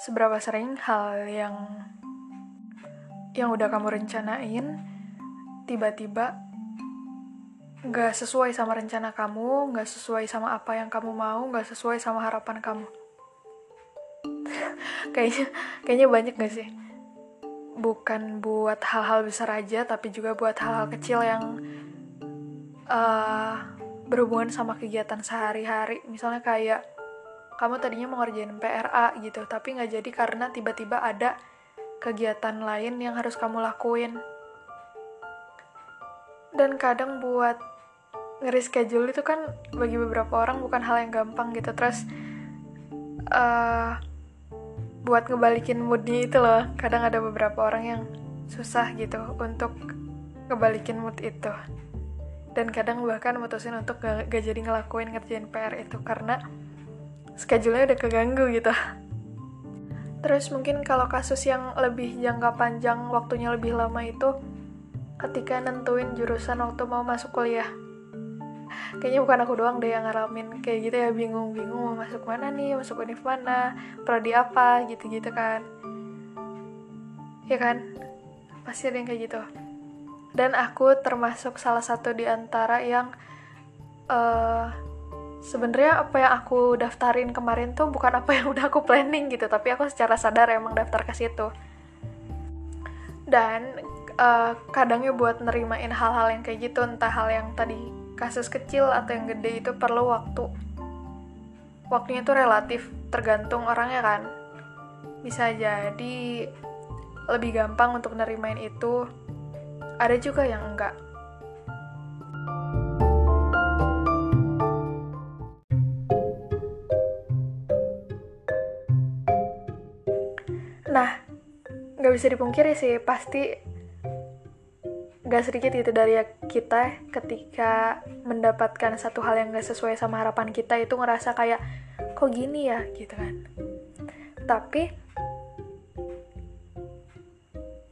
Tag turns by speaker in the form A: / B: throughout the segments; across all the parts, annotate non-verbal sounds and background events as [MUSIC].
A: seberapa sering hal yang yang udah kamu rencanain tiba-tiba nggak sesuai sama rencana kamu, nggak sesuai sama apa yang kamu mau, nggak sesuai sama harapan kamu. [LAUGHS] kayaknya kayaknya banyak gak sih? Bukan buat hal-hal besar aja, tapi juga buat hal-hal kecil yang uh, berhubungan sama kegiatan sehari-hari. Misalnya kayak kamu tadinya mau ngerjain PRA gitu, tapi nggak jadi karena tiba-tiba ada kegiatan lain yang harus kamu lakuin. Dan kadang buat nge-reschedule itu kan bagi beberapa orang bukan hal yang gampang gitu. Terus uh, buat ngebalikin moodnya itu loh kadang ada beberapa orang yang susah gitu untuk ngebalikin mood itu. Dan kadang bahkan mutusin untuk gak, gak jadi ngelakuin ngerjain PR itu karena schedule-nya udah keganggu gitu. Terus mungkin kalau kasus yang lebih jangka panjang waktunya lebih lama itu ketika nentuin jurusan waktu mau masuk kuliah. Kayaknya bukan aku doang deh yang ngalamin kayak gitu ya bingung-bingung mau masuk mana nih masuk univ mana prodi apa gitu-gitu kan. Ya kan? Pasti ada yang kayak gitu. Dan aku termasuk salah satu di antara yang uh, sebenarnya apa yang aku daftarin kemarin tuh bukan apa yang [LAUGHS] udah aku planning gitu tapi aku secara sadar emang daftar ke situ. Dan uh, kadangnya buat nerimain hal-hal yang kayak gitu entah hal yang tadi kasus kecil atau yang gede itu perlu waktu. Waktunya tuh relatif tergantung orangnya kan. Bisa jadi lebih gampang untuk nerimain itu. Ada juga yang enggak bisa dipungkiri sih pasti gak sedikit gitu dari kita ketika mendapatkan satu hal yang gak sesuai sama harapan kita itu ngerasa kayak kok gini ya? gitu kan. Tapi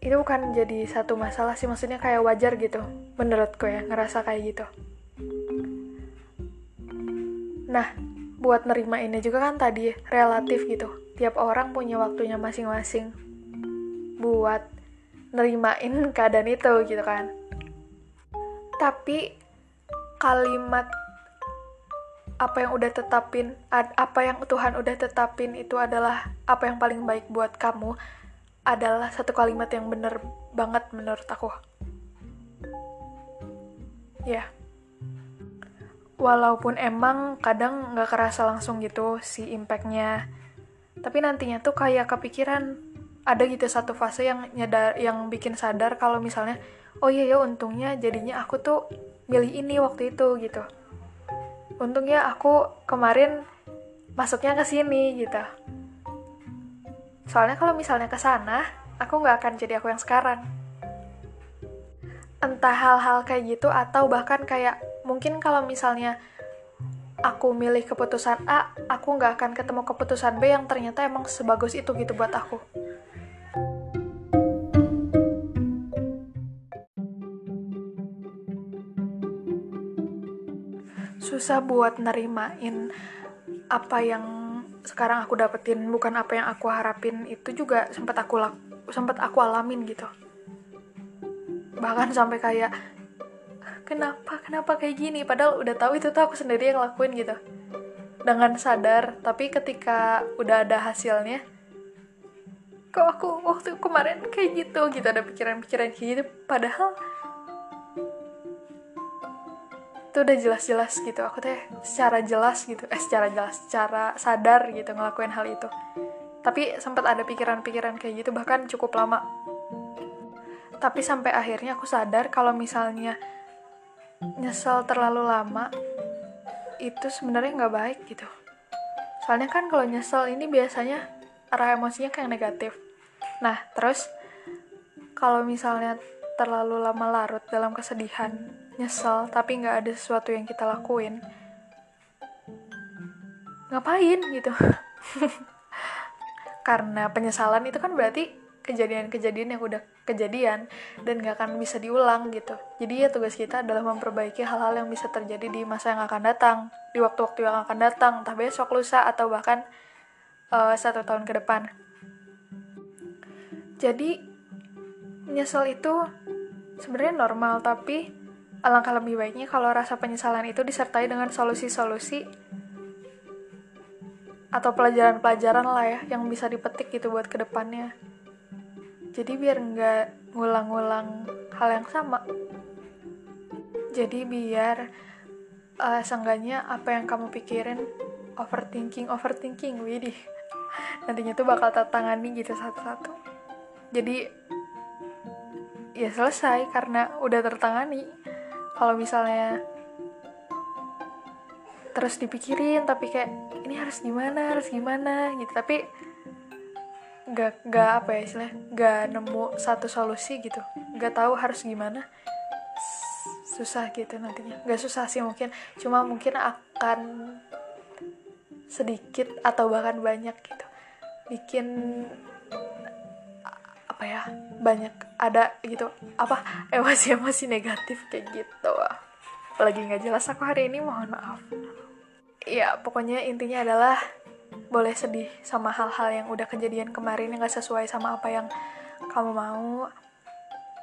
A: itu bukan jadi satu masalah sih maksudnya kayak wajar gitu menurutku ya ngerasa kayak gitu. Nah buat nerima ini juga kan tadi relatif gitu. Tiap orang punya waktunya masing-masing buat nerimain [LAUGHS] keadaan itu gitu kan. Tapi kalimat apa yang udah tetapin apa yang Tuhan udah tetapin itu adalah apa yang paling baik buat kamu adalah satu kalimat yang bener banget menurut aku. Ya. Walaupun emang kadang nggak kerasa langsung gitu si impactnya tapi nantinya tuh kayak kepikiran ada gitu satu fase yang nyadar yang bikin sadar kalau misalnya oh iya ya untungnya jadinya aku tuh milih ini waktu itu gitu. Untungnya aku kemarin masuknya ke sini gitu. Soalnya kalau misalnya ke sana aku nggak akan jadi aku yang sekarang. Entah hal-hal kayak gitu atau bahkan kayak mungkin kalau misalnya aku milih keputusan A, aku nggak akan ketemu keputusan B yang ternyata emang sebagus itu gitu buat aku. Susah buat nerimain apa yang sekarang aku dapetin bukan apa yang aku harapin. Itu juga sempat aku sempat aku alamin gitu. Bahkan sampai kayak kenapa kenapa kayak gini? Padahal udah tahu itu tuh aku sendiri yang lakuin gitu. Dengan sadar tapi ketika udah ada hasilnya kok aku waktu kemarin kayak gitu? Gitu ada pikiran-pikiran kayak gitu. Padahal itu udah jelas-jelas gitu. Aku teh secara jelas gitu. Eh secara jelas secara sadar gitu ngelakuin hal itu. Tapi sempat ada pikiran-pikiran kayak gitu bahkan cukup lama. Tapi sampai akhirnya aku sadar kalau misalnya nyesel terlalu lama itu sebenarnya nggak baik gitu. Soalnya kan kalau nyesel ini biasanya arah emosinya kayak negatif. Nah terus kalau misalnya terlalu lama larut dalam kesedihan nyesel tapi nggak ada sesuatu yang kita lakuin. Ngapain gitu? [LAUGHS] Karena penyesalan itu kan berarti kejadian-kejadian yang udah kejadian dan gak akan bisa diulang gitu. Jadi ya tugas kita adalah memperbaiki hal-hal yang bisa terjadi di masa yang akan datang di waktu-waktu yang akan datang entah besok lusa atau bahkan uh, satu tahun ke depan. Jadi nyesel itu sebenarnya normal tapi alangkah lebih baiknya kalau rasa penyesalan itu disertai dengan solusi-solusi atau pelajaran-pelajaran lah ya yang bisa dipetik gitu buat ke depannya jadi biar nggak ngulang-ngulang hal yang sama. Jadi biar uh, seenggaknya apa yang kamu pikirin overthinking overthinking widih. Nantinya tuh bakal tertangani gitu satu-satu. Jadi ya selesai karena udah tertangani kalau misalnya terus dipikirin tapi kayak ini harus gimana harus gimana gitu. Tapi nggak nggak apa ya istilah nggak nemu satu solusi gitu. Nggak tahu harus gimana. Susah gitu nantinya. Nggak susah sih mungkin. Cuma mungkin akan sedikit atau bahkan banyak gitu. Bikin apa ya banyak ada gitu apa emosi-emosi negatif kayak gitu. Lagi nggak jelas aku hari ini mohon maaf. Ya pokoknya intinya adalah boleh sedih sama hal-hal yang udah kejadian kemarin yang gak sesuai sama apa yang kamu mau.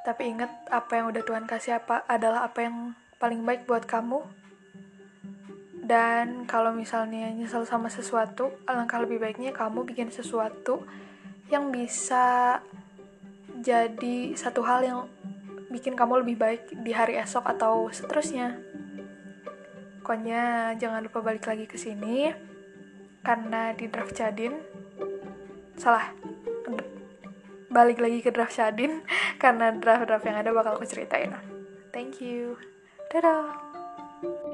A: Tapi ingat apa yang udah Tuhan kasih apa adalah apa yang paling baik buat kamu. Dan kalau misalnya nyesel sama sesuatu alangkah lebih baiknya kamu bikin sesuatu yang bisa jadi satu hal yang bikin kamu lebih baik di hari esok atau seterusnya. Pokoknya jangan lupa balik lagi ke sini karena di draft Jadin salah balik lagi ke draft Jadin [LAUGHS] karena draft-draft yang ada bakal aku ceritain. Thank you. Dadah.